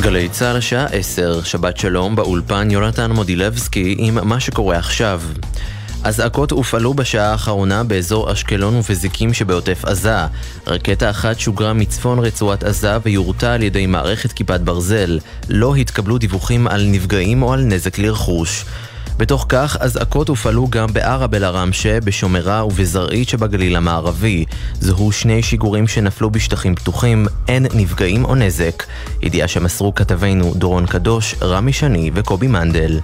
גלי צה"ל השעה 10, שבת שלום, באולפן יונתן מודילבסקי עם מה שקורה עכשיו. אזעקות הופעלו בשעה האחרונה באזור אשקלון ובזיקים שבעוטף עזה. רקטה אחת שוגרה מצפון רצועת עזה ויורתה על ידי מערכת כיפת ברזל. לא התקבלו דיווחים על נפגעים או על נזק לרכוש. בתוך כך, אזעקות הופעלו גם בערב אל-עראמשה, בשומרה ובזרעית שבגליל המערבי. זוהו שני שיגורים שנפלו בשטחים פתוחים, אין נפגעים או נזק. ידיעה שמסרו כתבינו דורון קדוש, רמי שני וקובי מנדל.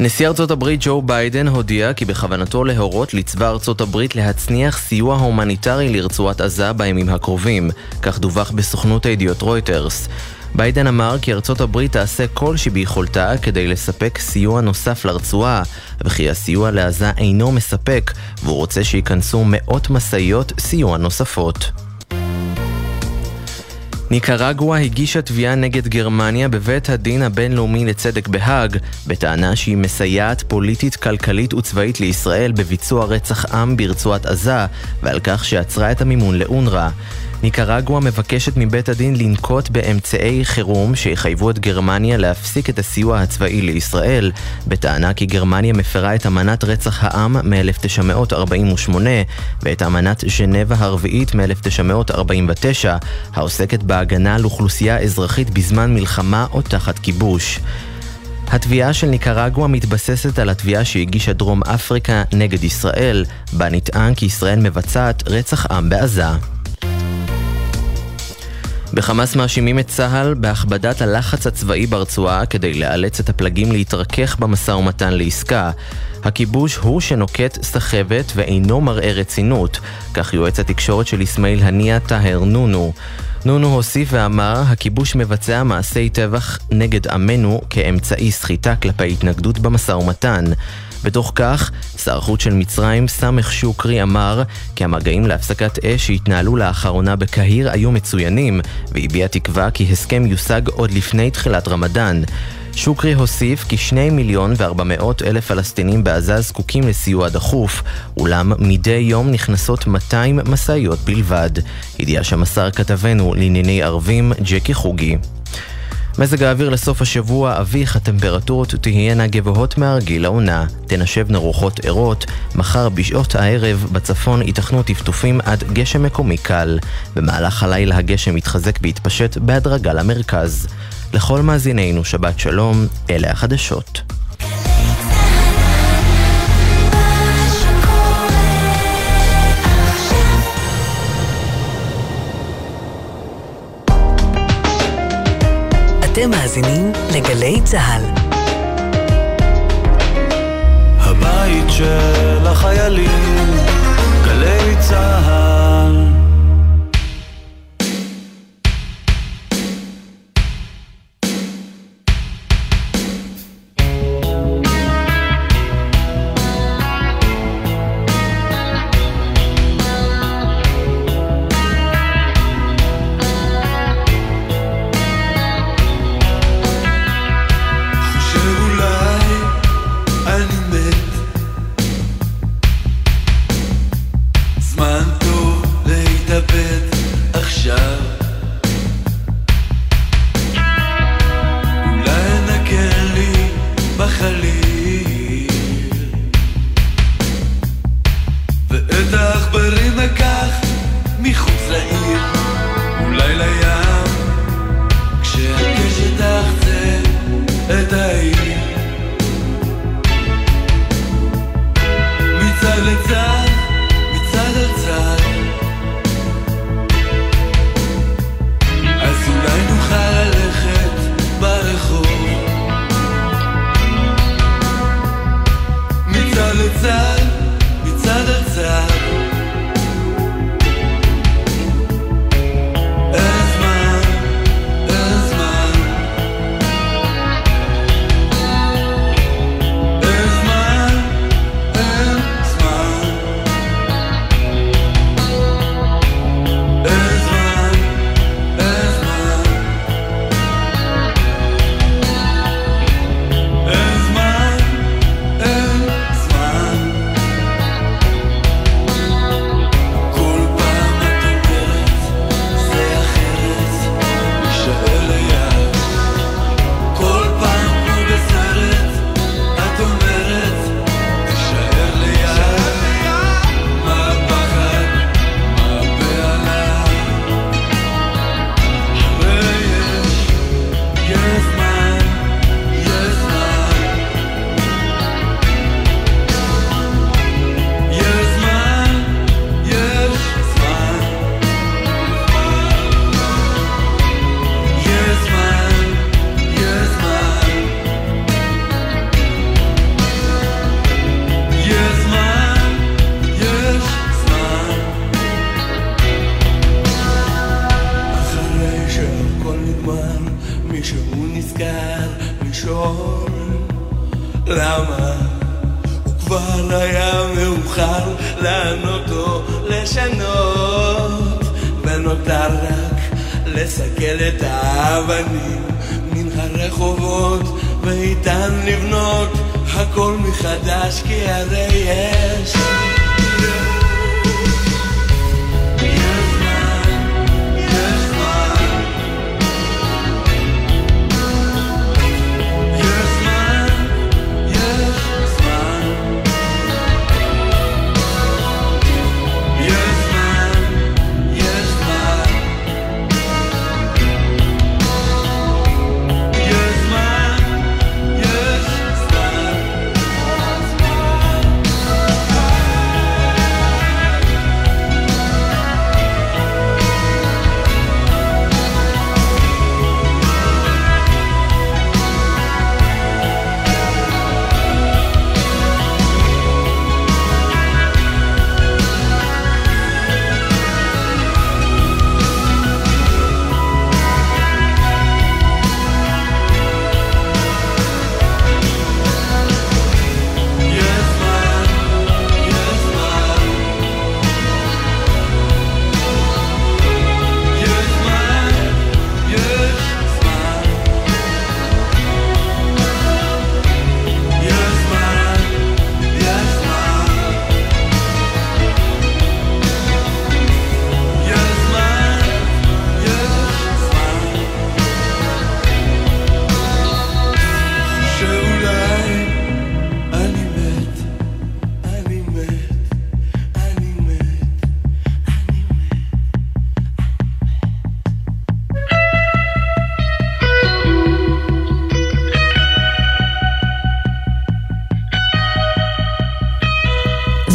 נשיא ארצות הברית ג'ו ביידן הודיע כי בכוונתו להורות לצבא ארצות הברית להצניח סיוע הומניטרי לרצועת עזה בימים הקרובים, כך דווח בסוכנות הידיעות רויטרס. ביידן אמר כי ארצות הברית תעשה כל שביכולתה כדי לספק סיוע נוסף לרצועה, וכי הסיוע לעזה אינו מספק, והוא רוצה שייכנסו מאות משאיות סיוע נוספות. ניקרגואה הגישה תביעה נגד גרמניה בבית הדין הבינלאומי לצדק בהאג, בטענה שהיא מסייעת פוליטית, כלכלית וצבאית לישראל בביצוע רצח עם ברצועת עזה, ועל כך שעצרה את המימון לאונר"א. ניקרגואה מבקשת מבית הדין לנקוט באמצעי חירום שיחייבו את גרמניה להפסיק את הסיוע הצבאי לישראל, בטענה כי גרמניה מפרה את אמנת רצח העם מ-1948 ואת אמנת ז'נבה הרביעית מ-1949, העוסקת בהגנה על אוכלוסייה אזרחית בזמן מלחמה או תחת כיבוש. התביעה של ניקרגואה מתבססת על התביעה שהגישה דרום אפריקה נגד ישראל, בה נטען כי ישראל מבצעת רצח עם בעזה. בחמאס מאשימים את צה"ל בהכבדת הלחץ הצבאי ברצועה כדי לאלץ את הפלגים להתרכך במשא ומתן לעסקה. הכיבוש הוא שנוקט סחבת ואינו מראה רצינות, כך יועץ התקשורת של אסמאעיל הנייה טהר נונו. נונו הוסיף ואמר, הכיבוש מבצע מעשי טבח נגד עמנו כאמצעי סחיטה כלפי התנגדות במשא ומתן. בתוך כך, שר החוץ של מצרים, סמך שוקרי, אמר כי המגעים להפסקת אש שהתנהלו לאחרונה בקהיר היו מצוינים, והביע תקווה כי הסכם יושג עוד לפני תחילת רמדאן. שוקרי הוסיף כי שני מיליון וארבע מאות אלף פלסטינים בעזה זקוקים לסיוע דחוף, אולם מדי יום נכנסות 200 משאיות בלבד. ידיעה שמסר כתבנו לענייני ערבים, ג'קי חוגי. מזג האוויר לסוף השבוע אביך, הטמפרטורות תהיינה גבוהות מהרגיל לעונה. תנשבנה רוחות ערות, מחר בשעות הערב בצפון ייתכנו טפטופים עד גשם מקומי קל. במהלך הלילה הגשם יתחזק ויתפשט בהדרגה למרכז. לכל מאזינינו שבת שלום, אלה החדשות. מאזינים לגלי צה"ל. הבית של החיילים,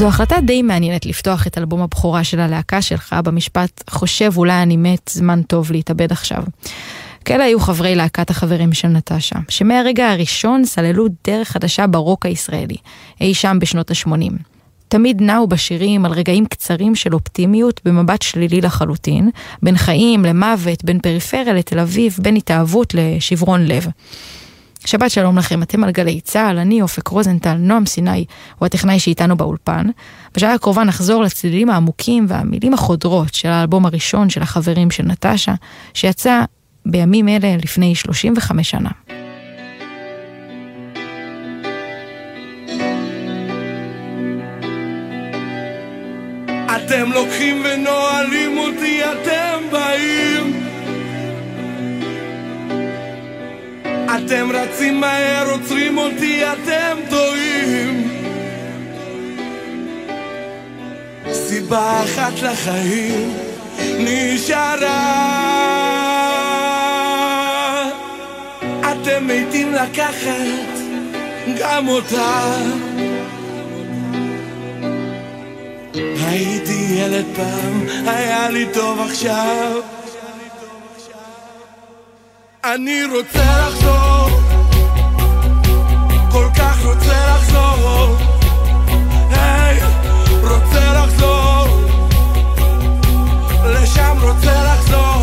זו החלטה די מעניינת לפתוח את אלבום הבכורה של הלהקה שלך במשפט חושב אולי אני מת, זמן טוב להתאבד עכשיו. כאלה היו חברי להקת החברים של נטשה, שמהרגע הראשון סללו דרך חדשה ברוק הישראלי, אי שם בשנות ה-80. תמיד נעו בשירים על רגעים קצרים של אופטימיות במבט שלילי לחלוטין, בין חיים למוות, בין פריפריה לתל אביב, בין התאהבות לשברון לב. שבת שלום לכם, אתם על גלי צה"ל, אני אופק רוזנטל, נועם סיני הוא הטכנאי שאיתנו באולפן. בשעה הקרובה נחזור לצלילים העמוקים והמילים החודרות של האלבום הראשון של החברים של נטשה, שיצא בימים אלה לפני 35 שנה. אתם לוקחים ונועלים אותי, אתם באים אתם רצים מהר, עוצרים אותי, אתם טועים. סיבה אחת לחיים נשארה. אתם מתים לקחת גם אותה. הייתי ילד פעם, היה לי טוב עכשיו. אני רוצה לחזור, כל כך רוצה לחזור, היי, רוצה לחזור, לשם רוצה לחזור.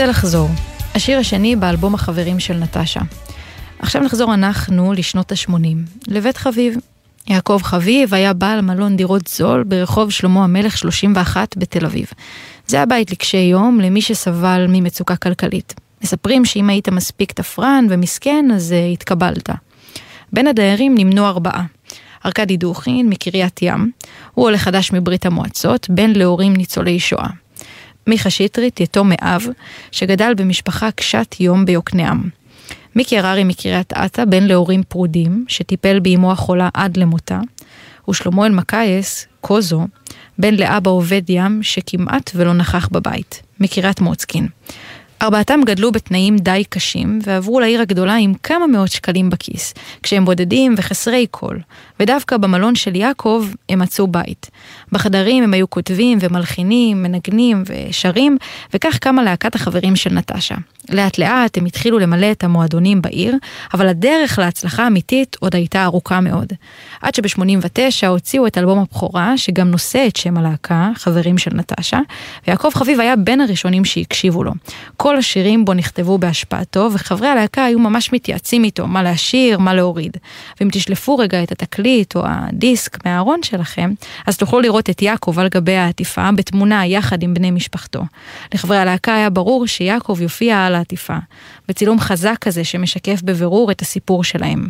רוצה לחזור. השיר השני באלבום החברים של נטשה. עכשיו נחזור אנחנו לשנות ה-80, לבית חביב. יעקב חביב היה בעל מלון דירות זול ברחוב שלמה המלך 31 בתל אביב. זה הבית לקשי יום למי שסבל ממצוקה כלכלית. מספרים שאם היית מספיק תפרן ומסכן אז uh, התקבלת. בין הדיירים נמנו ארבעה. ארכדי דוכין מקריית ים, הוא עולה חדש מברית המועצות, בן להורים ניצולי שואה. מיכה שטרית, יתום מאב, שגדל במשפחה קשת יום ביוקנעם. מיקי הררי מקריית אתא, בן להורים פרודים, שטיפל באמו החולה עד למותה. ושלמה אלמקייס, קוזו, בן לאבא עובד ים, שכמעט ולא נכח בבית, מקריית מוצקין. ארבעתם גדלו בתנאים די קשים, ועברו לעיר הגדולה עם כמה מאות שקלים בכיס, כשהם בודדים וחסרי כל, ודווקא במלון של יעקב הם מצאו בית. בחדרים הם היו כותבים ומלחינים, מנגנים ושרים, וכך קמה להקת החברים של נטשה. לאט לאט הם התחילו למלא את המועדונים בעיר, אבל הדרך להצלחה אמיתית עוד הייתה ארוכה מאוד. עד שב-89 הוציאו את אלבום הבכורה, שגם נושא את שם הלהקה, חברים של נטשה, ויעקב חביב היה בין הראשונים שהקשיבו לו. כל השירים בו נכתבו בהשפעתו, וחברי הלהקה היו ממש מתייעצים איתו, מה להשאיר, מה להוריד. ואם תשלפו רגע את התקליט או הדיסק מהארון שלכם, אז תוכלו לראות את יעקב על גבי העטיפה, בתמונה יחד עם בני משפחתו. לחברי הלהקה היה ברור שיעקב יופיע על העטיפה, בצילום חזק כזה שמשקף בבירור את הסיפור שלהם.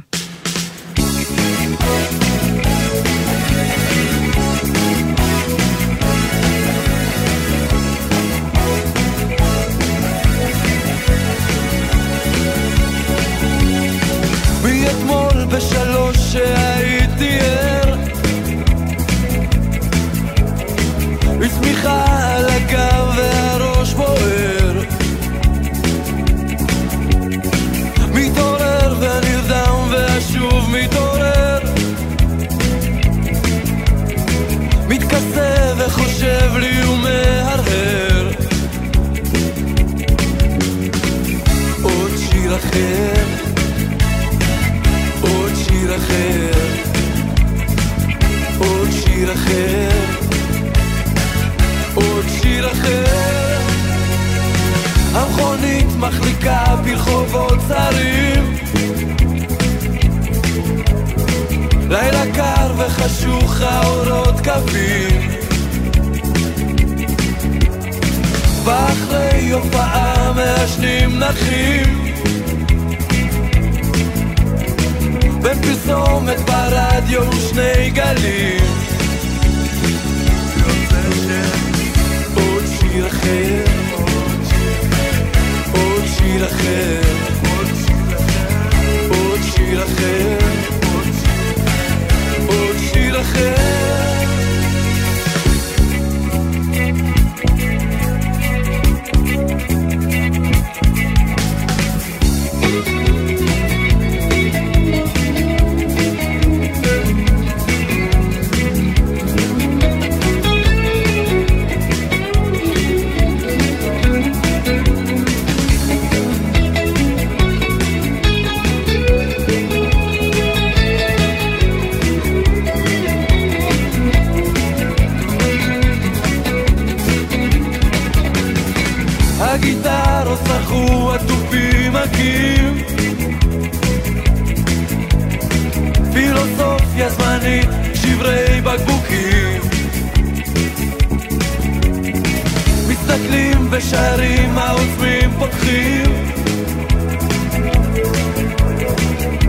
ושערים העוצמים פותחים.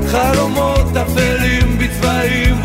חלומות אפלים בצבעים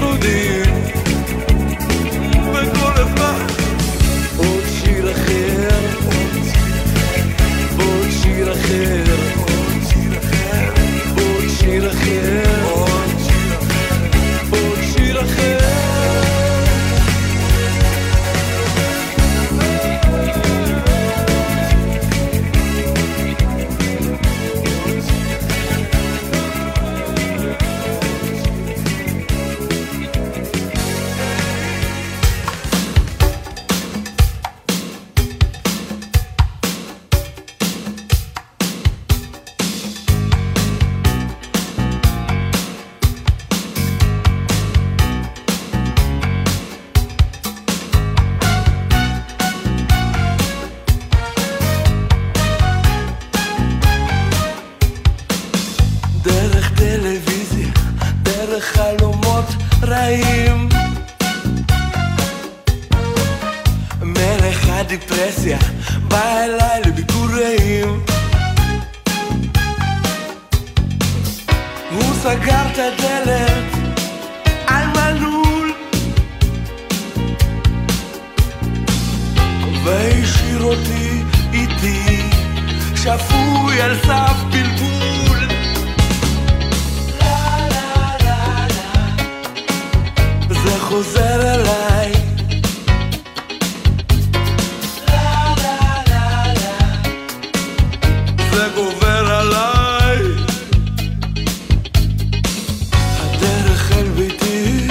אל ביתי,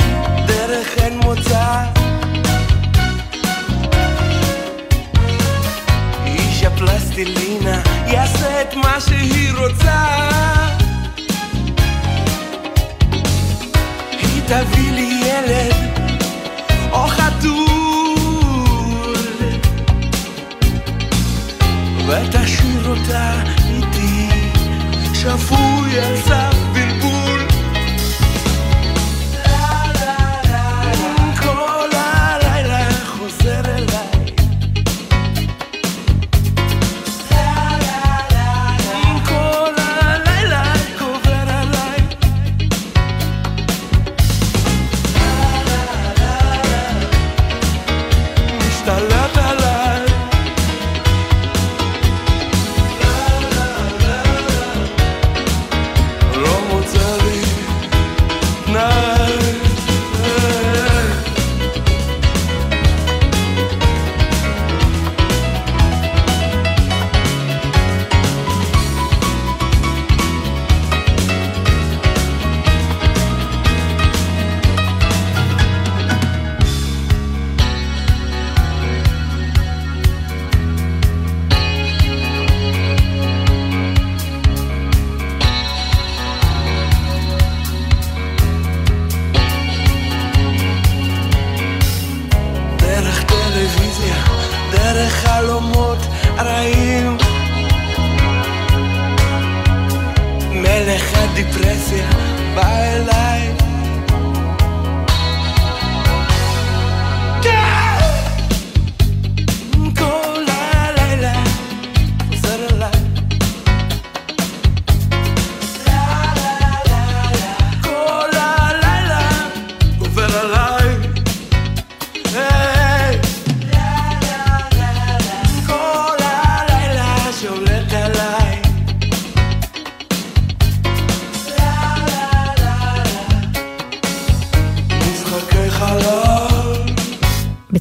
דרך אין מוצא. איש הפלסטלינה יעשה את מה שהיא רוצה. היא תביא לי ילד או חתול. ותשאיר אותה איתי שפוי על סף בלבול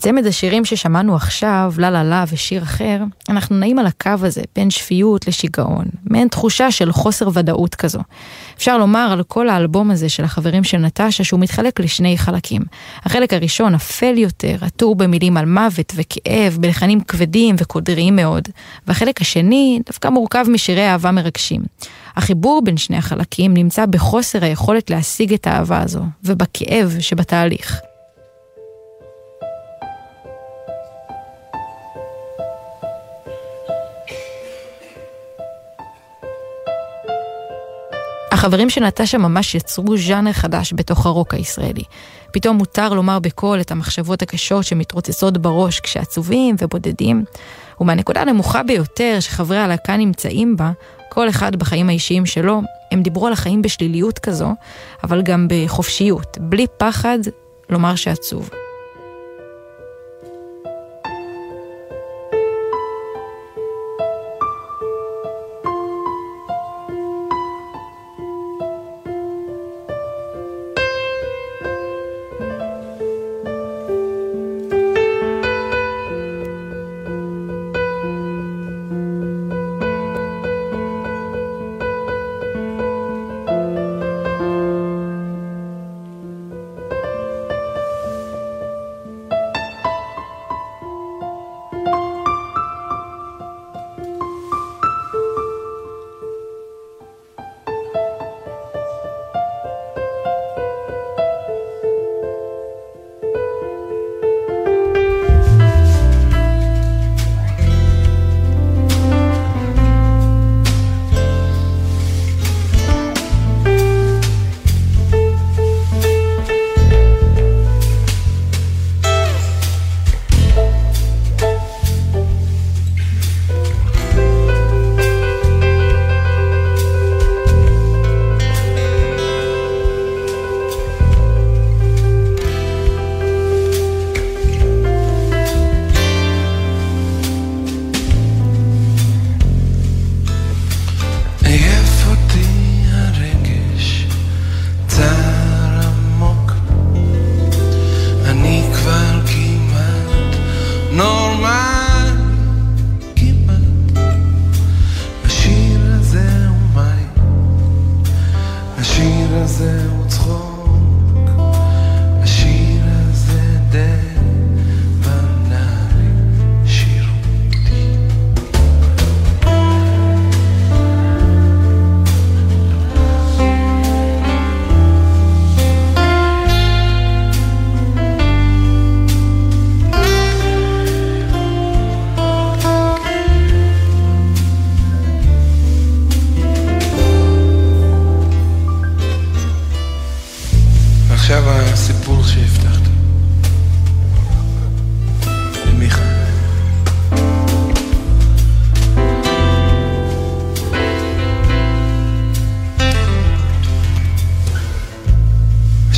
בצמד השירים ששמענו עכשיו, לה לה לה ושיר אחר, אנחנו נעים על הקו הזה בין שפיות לשיגעון, מעין תחושה של חוסר ודאות כזו. אפשר לומר על כל האלבום הזה של החברים של נטשה שהוא מתחלק לשני חלקים. החלק הראשון, אפל יותר, עטור במילים על מוות וכאב, בלחנים כבדים וקודריים מאוד, והחלק השני דווקא מורכב משירי אהבה מרגשים. החיבור בין שני החלקים נמצא בחוסר היכולת להשיג את האהבה הזו, ובכאב שבתהליך. החברים של נטשה ממש יצרו ז'אנר חדש בתוך הרוק הישראלי. פתאום מותר לומר בקול את המחשבות הקשות שמתרוצצות בראש כשעצובים ובודדים. ומהנקודה הנמוכה ביותר שחברי הלהקה נמצאים בה, כל אחד בחיים האישיים שלו, הם דיברו על החיים בשליליות כזו, אבל גם בחופשיות, בלי פחד לומר שעצוב.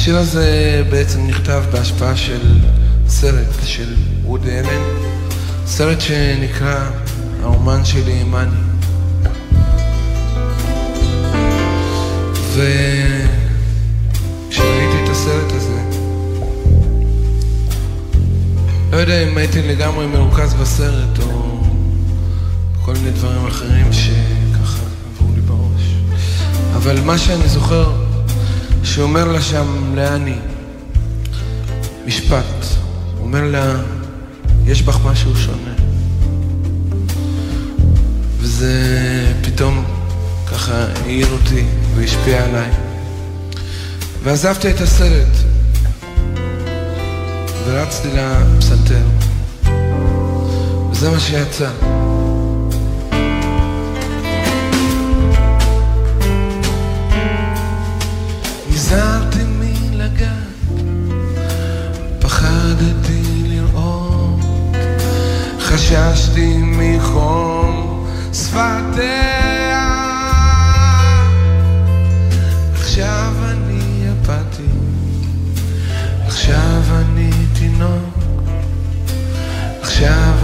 השיר הזה בעצם נכתב בהשפעה של סרט של וודי אלן, סרט שנקרא האומן שלי מאני. וכשראיתי את הסרט הזה, לא יודע אם הייתי לגמרי מרוכז בסרט או כל מיני דברים אחרים שככה עברו לי בראש. אבל מה שאני זוכר, שאומר לה שם לאני, משפט, אומר לה, יש בך משהו שונה. וזה פתאום ככה העיר אותי והשפיע עליי. ועזבתי את הסרט, ורצתי לפסנתר, וזה מה שיצא. נזהרתי מלגעת, פחדתי לראות, חששתי מחום שפתיה. עכשיו אני אפתי, עכשיו אני תינוק, עכשיו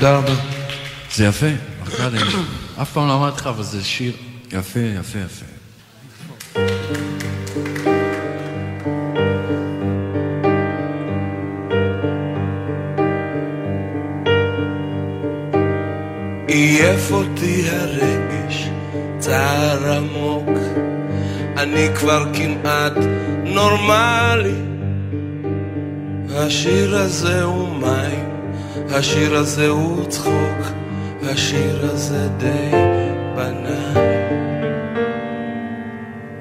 תודה רבה. זה יפה, ארכדי. אף פעם לא אמרתי לך, אבל זה שיר יפה, יפה, יפה. עייף אותי הרגש, צער עמוק, אני כבר כמעט נורמלי. השיר הזה הוא מים, השיר הזה הוא צחוק, השיר הזה די בנאלי.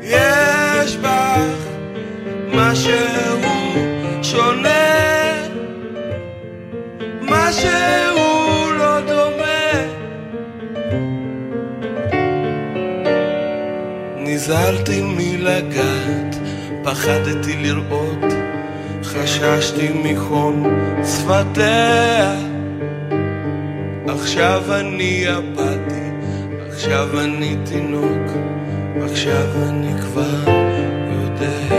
יש בך משהו שונה, משהו לא דומה. נזהרתי מלגעת, פחדתי לראות, חששתי מחום שפתיה. עכשיו אני אפתי, עכשיו אני תינוק, עכשיו אני כבר יודע.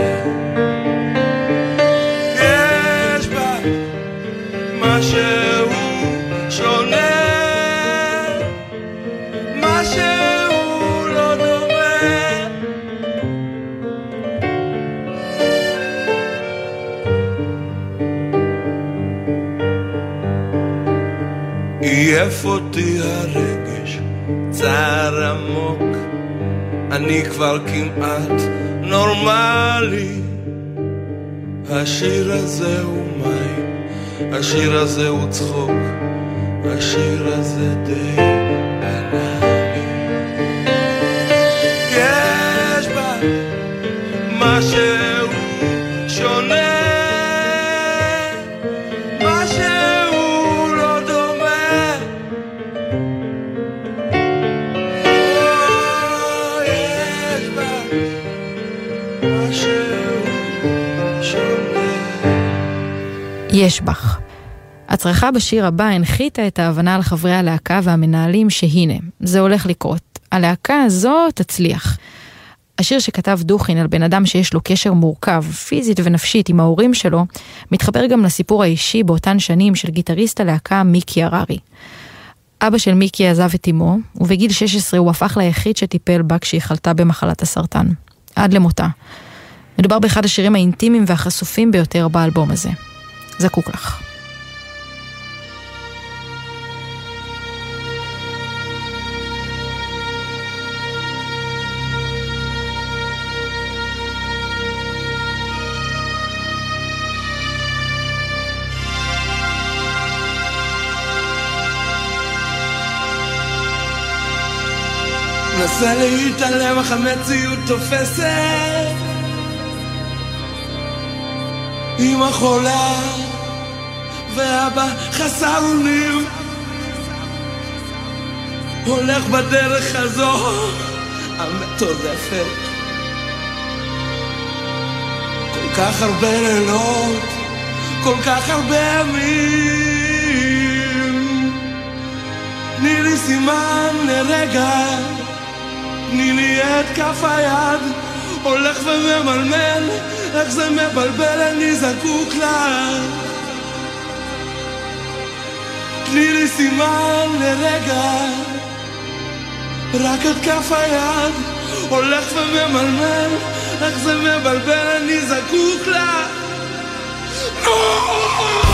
יש בה משהו שונה, עייף אותי הרגש, צער עמוק, אני כבר כמעט נורמלי. השיר הזה הוא מים, השיר הזה הוא צחוק, השיר הזה די בנאלי. יש בה משהו שונה, יש בך. הצרחה בשיר הבא הנחיתה את ההבנה לחברי הלהקה והמנהלים שהנה, זה הולך לקרות. הלהקה הזו תצליח. השיר שכתב דוכין על בן אדם שיש לו קשר מורכב, פיזית ונפשית עם ההורים שלו, מתחבר גם לסיפור האישי באותן שנים של גיטריסט הלהקה מיקי הררי. אבא של מיקי עזב את אמו, ובגיל 16 הוא הפך ליחיד שטיפל בה כשהיא חלתה במחלת הסרטן. עד למותה. מדובר באחד השירים האינטימיים והחשופים ביותר באלבום הזה. זקוק לך. מנסה להתעלם אך המציאות תופסת אמא חולה ואבא חסר אונים הולך בדרך הזו המטורפת. כל כך הרבה לילות כל כך הרבה ימים. תני לי סימן לרגע תני לי את כף היד, הולך וממלמל, איך זה מבלבל, אני זקוק לך. תני לי סימן לרגע, רק את כף היד, הולך וממלמל, איך זה מבלבל, אני זקוק. להתעלם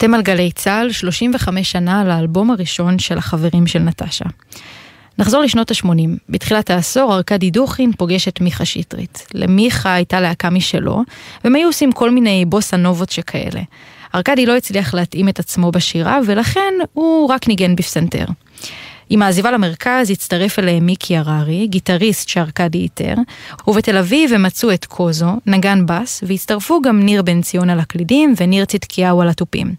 אתם על גלי צה"ל, 35 שנה לאלבום הראשון של החברים של נטשה. נחזור לשנות ה-80. בתחילת העשור ארכדי דוכין פוגש את מיכה שטרית. למיכה הייתה להקה משלו, והם היו עושים כל מיני בוסה נובות שכאלה. ארכדי לא הצליח להתאים את עצמו בשירה, ולכן הוא רק ניגן בפסנתר. עם העזיבה למרכז הצטרף אליהם מיקי הררי, גיטריסט שארכדי איתר, ובתל אביב הם מצאו את קוזו, נגן בס, והצטרפו גם ניר בן ציון על הקלידים וניר צדקיהו על התופים.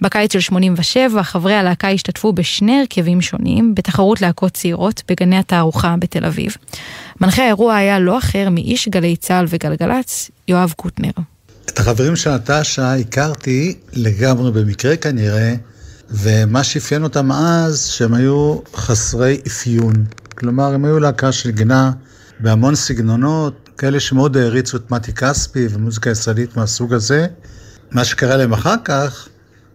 בקיץ של 87 חברי הלהקה השתתפו בשני הרכבים שונים בתחרות להקות צעירות בגני התערוכה בתל אביב. מנחה האירוע היה לא אחר מאיש גלי צה"ל וגלגלצ, יואב קוטנר. את החברים של נטשה הכרתי לגמרי במקרה כנראה, ומה שאפיין אותם אז, שהם היו חסרי אפיון. כלומר, הם היו להקה של גנה בהמון סגנונות, כאלה שמאוד העריצו את מתי כספי ומוזיקה ישראלית מהסוג הזה. מה שקרה להם אחר כך,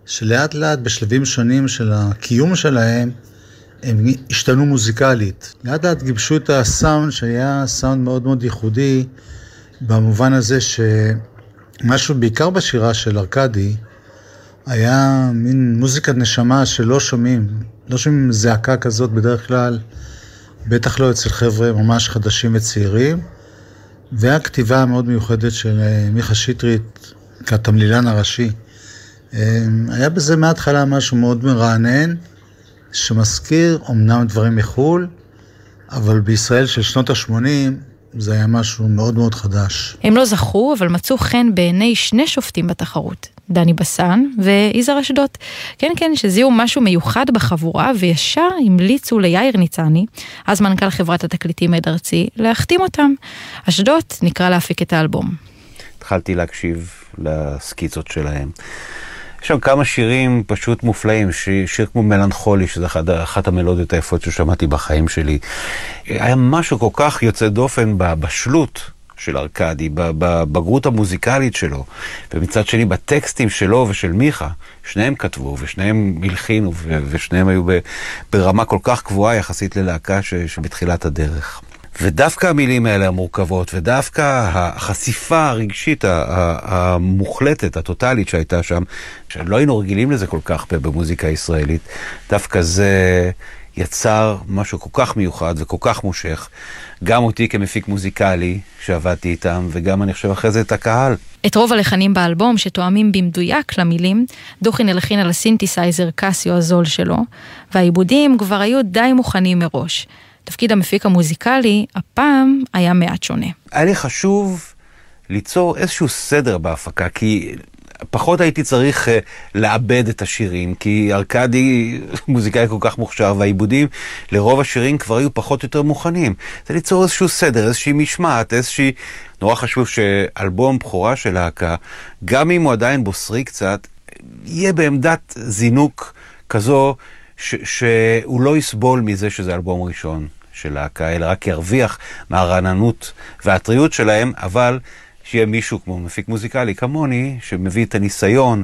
שלאט לאט בשלבים שונים של הקיום שלהם, הם השתנו מוזיקלית. לאט לאט גיבשו את הסאונד שהיה סאונד מאוד מאוד ייחודי, במובן הזה שמשהו בעיקר בשירה של ארכדי היה מין מוזיקת נשמה שלא שומעים, לא שומעים זעקה כזאת בדרך כלל, בטח לא אצל חבר'ה ממש חדשים וצעירים, והכתיבה המאוד מיוחדת של אה, מיכה שטרית כתמלילן הראשי. אה, היה בזה מההתחלה משהו מאוד מרענן, שמזכיר אמנם דברים מחו"ל, אבל בישראל של שנות ה-80 זה היה משהו מאוד מאוד חדש. הם לא זכו, אבל מצאו חן בעיני שני שופטים בתחרות, דני בסן ויזהר אשדוד. כן, כן, שזיהו משהו מיוחד בחבורה, וישר המליצו ליאיר ניצני, אז מנכ"ל חברת התקליטים עד ארצי, להחתים אותם. אשדוד נקרא להפיק את האלבום. התחלתי להקשיב לסקיצות שלהם. יש שם כמה שירים פשוט מופלאים, ש... שיר כמו מלנכולי, שזה אחת, אחת המלודיות היפות ששמעתי בחיים שלי. היה משהו כל כך יוצא דופן בבשלות של ארכדי, בבגרות המוזיקלית שלו, ומצד שני בטקסטים שלו ושל מיכה, שניהם כתבו ושניהם הלחינו ושניהם היו ברמה כל כך גבוהה יחסית ללהקה. שבתחילת הדרך. ודווקא המילים האלה המורכבות, ודווקא החשיפה הרגשית המוחלטת, הטוטלית שהייתה שם, שלא היינו רגילים לזה כל כך במוזיקה הישראלית, דווקא זה יצר משהו כל כך מיוחד וכל כך מושך. גם אותי כמפיק מוזיקלי, שעבדתי איתם, וגם אני חושב אחרי זה את הקהל. את רוב הלחנים באלבום, שתואמים במדויק למילים, דוכין הלחין על הסינתסייזר Casio הזול שלו, והעיבודים כבר היו די מוכנים מראש. תפקיד המפיק המוזיקלי, הפעם היה מעט שונה. היה לי חשוב ליצור איזשהו סדר בהפקה, כי פחות הייתי צריך uh, לעבד את השירים, כי ארכדי מוזיקאי כל כך מוכשר, והעיבודים לרוב השירים כבר היו פחות או יותר מוכנים. זה ליצור איזשהו סדר, איזושהי משמעת, איזושהי... נורא חשוב שאלבום בכורה של להקה, גם אם הוא עדיין בוסרי קצת, יהיה בעמדת זינוק כזו שהוא לא יסבול מזה שזה אלבום ראשון של להקה, אלא רק ירוויח מהרעננות והטריות שלהם, אבל שיהיה מישהו כמו מפיק מוזיקלי כמוני, שמביא את הניסיון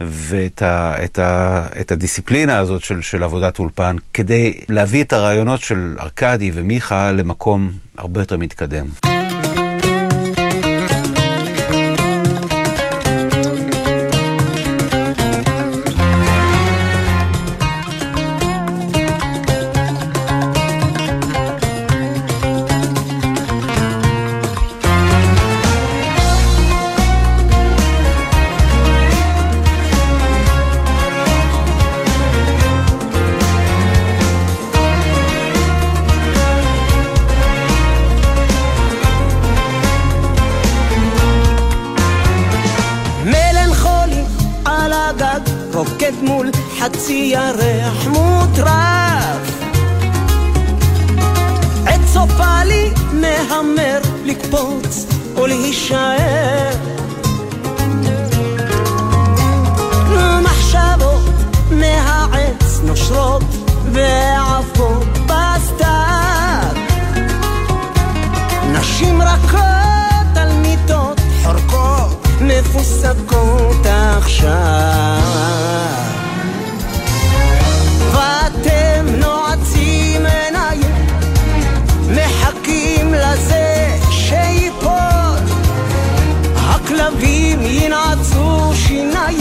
ואת ה, את ה, את הדיסציפלינה הזאת של, של עבודת אולפן, כדי להביא את הרעיונות של ארכדי ומיכה למקום הרבה יותר מתקדם. ועפות בסתיו. נשים רכות על מיטות חורקות מפוסקות עכשיו. הכלבים ינעצו שיניים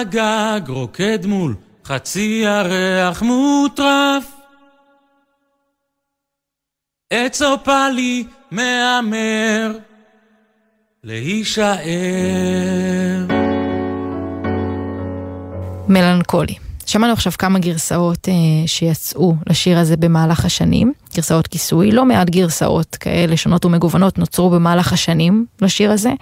הגג רוקד מול חצי ירח מוטרף. עץ אופלי מהמר להישאר. מלנכולי. שמענו עכשיו כמה גרסאות אה, שיצאו לשיר הזה במהלך השנים, גרסאות כיסוי, לא מעט גרסאות כאלה שונות ומגוונות נוצרו במהלך השנים לשיר הזה.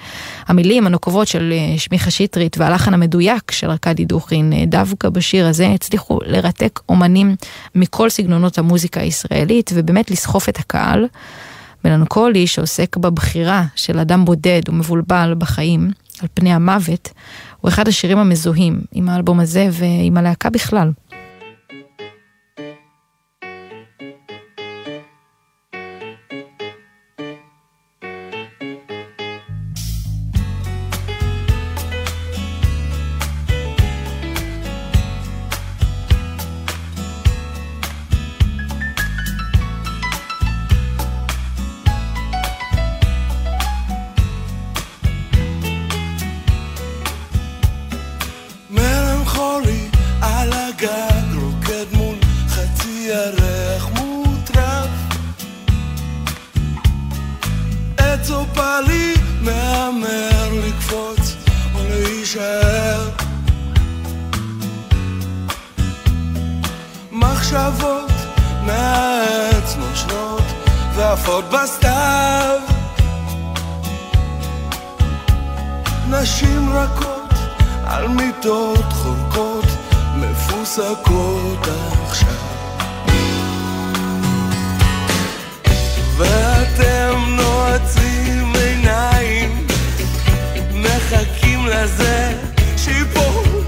המילים הנוקבות של אה, שמיכה שטרית והלחן המדויק של ארכדי דוכין אה, דווקא בשיר הזה הצליחו לרתק אומנים מכל סגנונות המוזיקה הישראלית ובאמת לסחוף את הקהל. מלנכולי שעוסק בבחירה של אדם בודד ומבולבל בחיים על פני המוות, הוא אחד השירים המזוהים עם האלבום הזה ועם הלהקה בכלל. ירח מוטרף, עץ או פלי מהמר לקפוץ או להישאר. מחשבות מהעץ נושנות ועפות בסתיו. נשים רכות על מיטות חורקות מפוסקות עכשיו. ואתם נועצים עיניים, מחכים לזה שיפור.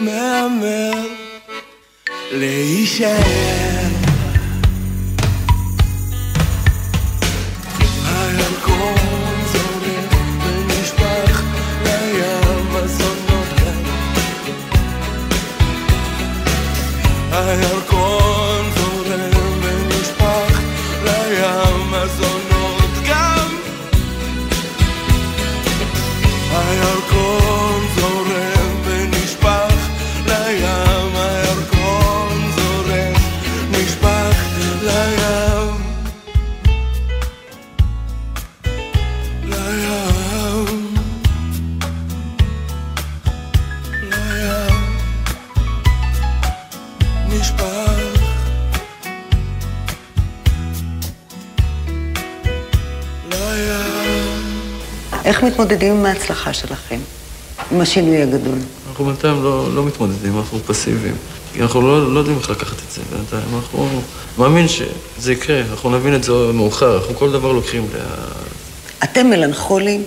慢慢泪下。איך מתמודדים עם ההצלחה שלכם? עם השינוי הגדול? אנחנו בינתיים לא, לא מתמודדים, אנחנו פסיביים. אנחנו לא, לא יודעים איך לקחת את זה בינתיים. אנחנו מאמין שזה יקרה, אנחנו נבין את זה מאוחר, אנחנו כל דבר לוקחים ל... אתם מלנכולים?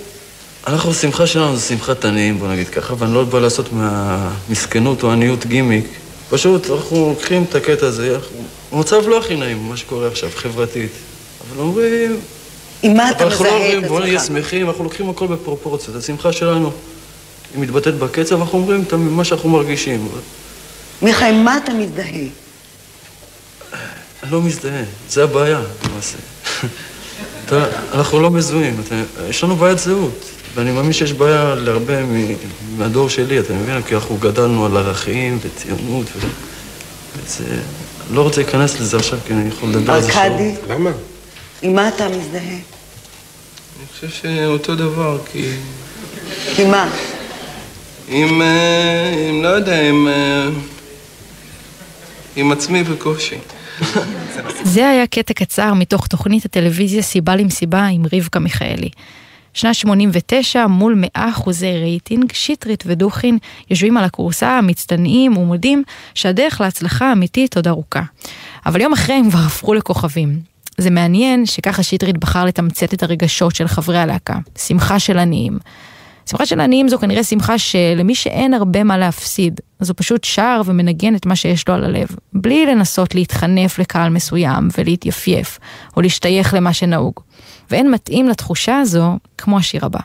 אנחנו, השמחה שלנו זה שמחת עניים, בוא נגיד ככה, ואני לא בא לעשות מהמסכנות או עניות גימיק. פשוט אנחנו לוקחים את הקטע הזה, אנחנו... המצב לא הכי נעים, מה שקורה עכשיו, חברתית. אבל אומרים... עם מה אתה מזהה אנחנו לא את אומרים, עצמך? בוא נהיה שמחים, אנחנו לוקחים הכל בפרופורציות. השמחה שלנו, היא מתבטאת בקצב, אנחנו אומרים את מה שאנחנו מרגישים. מיכאל, עם מה אתה מזדהה? אני לא מזדהה, זה הבעיה, למעשה. אתה, אנחנו לא מזוהים, אתה, יש לנו בעיית זהות. ואני מאמין שיש בעיה להרבה מ- מהדור שלי, אתה מבין? כי אנחנו גדלנו על ערכים וציונות ו... וזה... לא רוצה להיכנס לזה עכשיו, כי אני יכול לדבר על זה שעות. ארכדי? למה? עם מה אתה מזדהה? אני חושב שאותו דבר, כי... כי מה? עם... אה, עם... לא יודע, עם... אה, עם עצמי בקושי. זה היה קטע קצר מתוך תוכנית הטלוויזיה סיבה למסיבה עם רבקה מיכאלי. שנת 89, מול 100 אחוזי רייטינג, שטרית ודוכין יושבים על הכורסה, מצטנעים ומודים שהדרך להצלחה האמיתית עוד ארוכה. אבל יום אחרי הם כבר הפכו לכוכבים. זה מעניין שככה שטרית בחר לתמצת את הרגשות של חברי הלהקה, שמחה של עניים. שמחה של עניים זו כנראה שמחה שלמי שאין הרבה מה להפסיד, אז הוא פשוט שר ומנגן את מה שיש לו על הלב, בלי לנסות להתחנף לקהל מסוים ולהתייפייף, או להשתייך למה שנהוג. ואין מתאים לתחושה הזו כמו השיר הבא.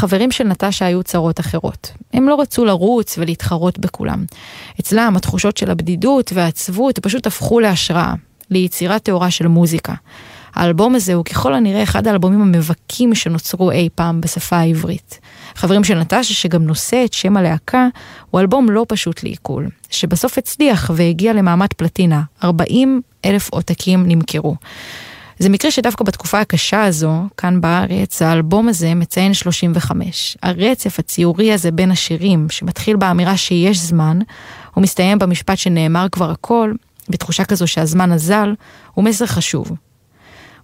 לחברים של נטשה היו צרות אחרות. הם לא רצו לרוץ ולהתחרות בכולם. אצלם התחושות של הבדידות והעצבות פשוט הפכו להשראה, ליצירה טהורה של מוזיקה. האלבום הזה הוא ככל הנראה אחד האלבומים המבכים שנוצרו אי פעם בשפה העברית. חברים של נטשה, שגם נושא את שם הלהקה, הוא אלבום לא פשוט לעיכול, שבסוף הצליח והגיע למעמד פלטינה, 40 אלף עותקים נמכרו. זה מקרה שדווקא בתקופה הקשה הזו, כאן בארץ, האלבום הזה מציין 35. הרצף הציורי הזה בין השירים, שמתחיל באמירה שיש זמן, הוא מסתיים במשפט שנאמר כבר הכל, בתחושה כזו שהזמן אזל, הוא מסר חשוב.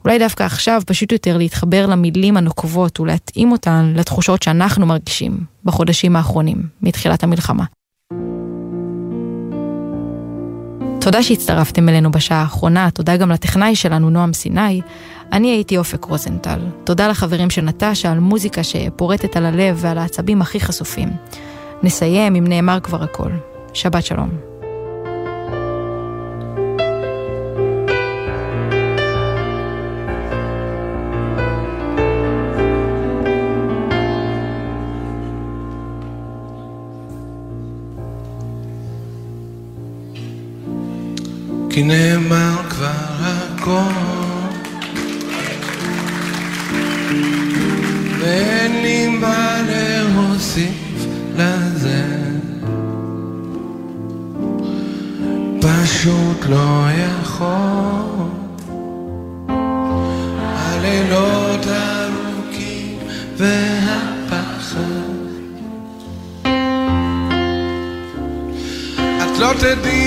אולי דווקא עכשיו פשוט יותר להתחבר למילים הנוקבות ולהתאים אותן לתחושות שאנחנו מרגישים בחודשים האחרונים, מתחילת המלחמה. תודה שהצטרפתם אלינו בשעה האחרונה, תודה גם לטכנאי שלנו נועם סיני. אני הייתי אופק רוזנטל. תודה לחברים של נטשה על מוזיקה שפורטת על הלב ועל העצבים הכי חשופים. נסיים אם נאמר כבר הכל. שבת שלום. כי נאמר כבר הכל. ואין לי מה להוסיף לזה. פשוט לא יכול. הלילות ארוכים והפחד. את לא תדעי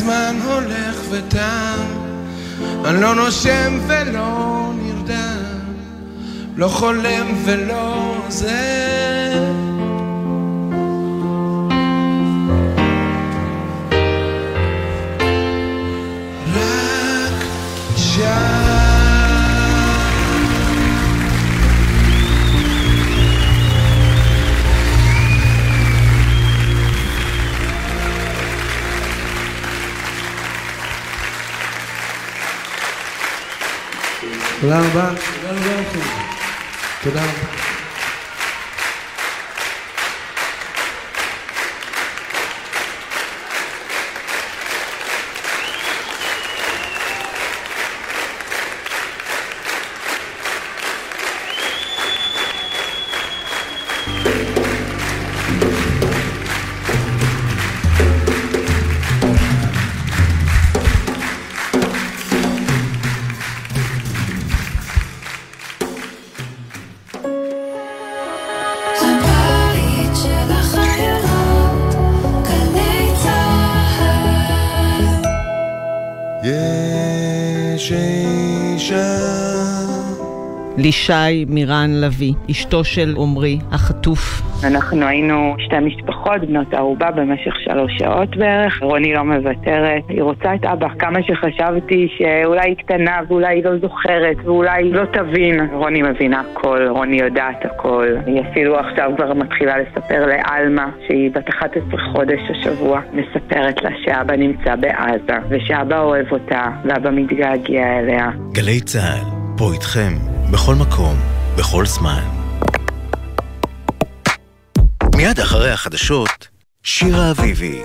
הזמן הולך ותם, אני לא נושם ולא נרדם, לא חולם ולא תודה רבה, תודה רבה לישי מירן לביא, אשתו של עמרי, החטוף. אנחנו היינו שתי משפחות, בנות ערובה, במשך שלוש שעות בערך. רוני לא מוותרת, היא רוצה את אבא. כמה שחשבתי שאולי היא קטנה ואולי היא לא זוכרת ואולי היא לא תבין. רוני מבינה הכל, רוני יודעת הכל. היא אפילו עכשיו כבר מתחילה לספר לעלמה, שהיא בת 11 חודש השבוע, מספרת לה שאבא נמצא בעזה, ושאבא אוהב אותה, ואבא מתגעגע אליה. גלי צה"ל, פה איתכם, בכל מקום, בכל זמן. מיד אחרי החדשות, שירה אביבי.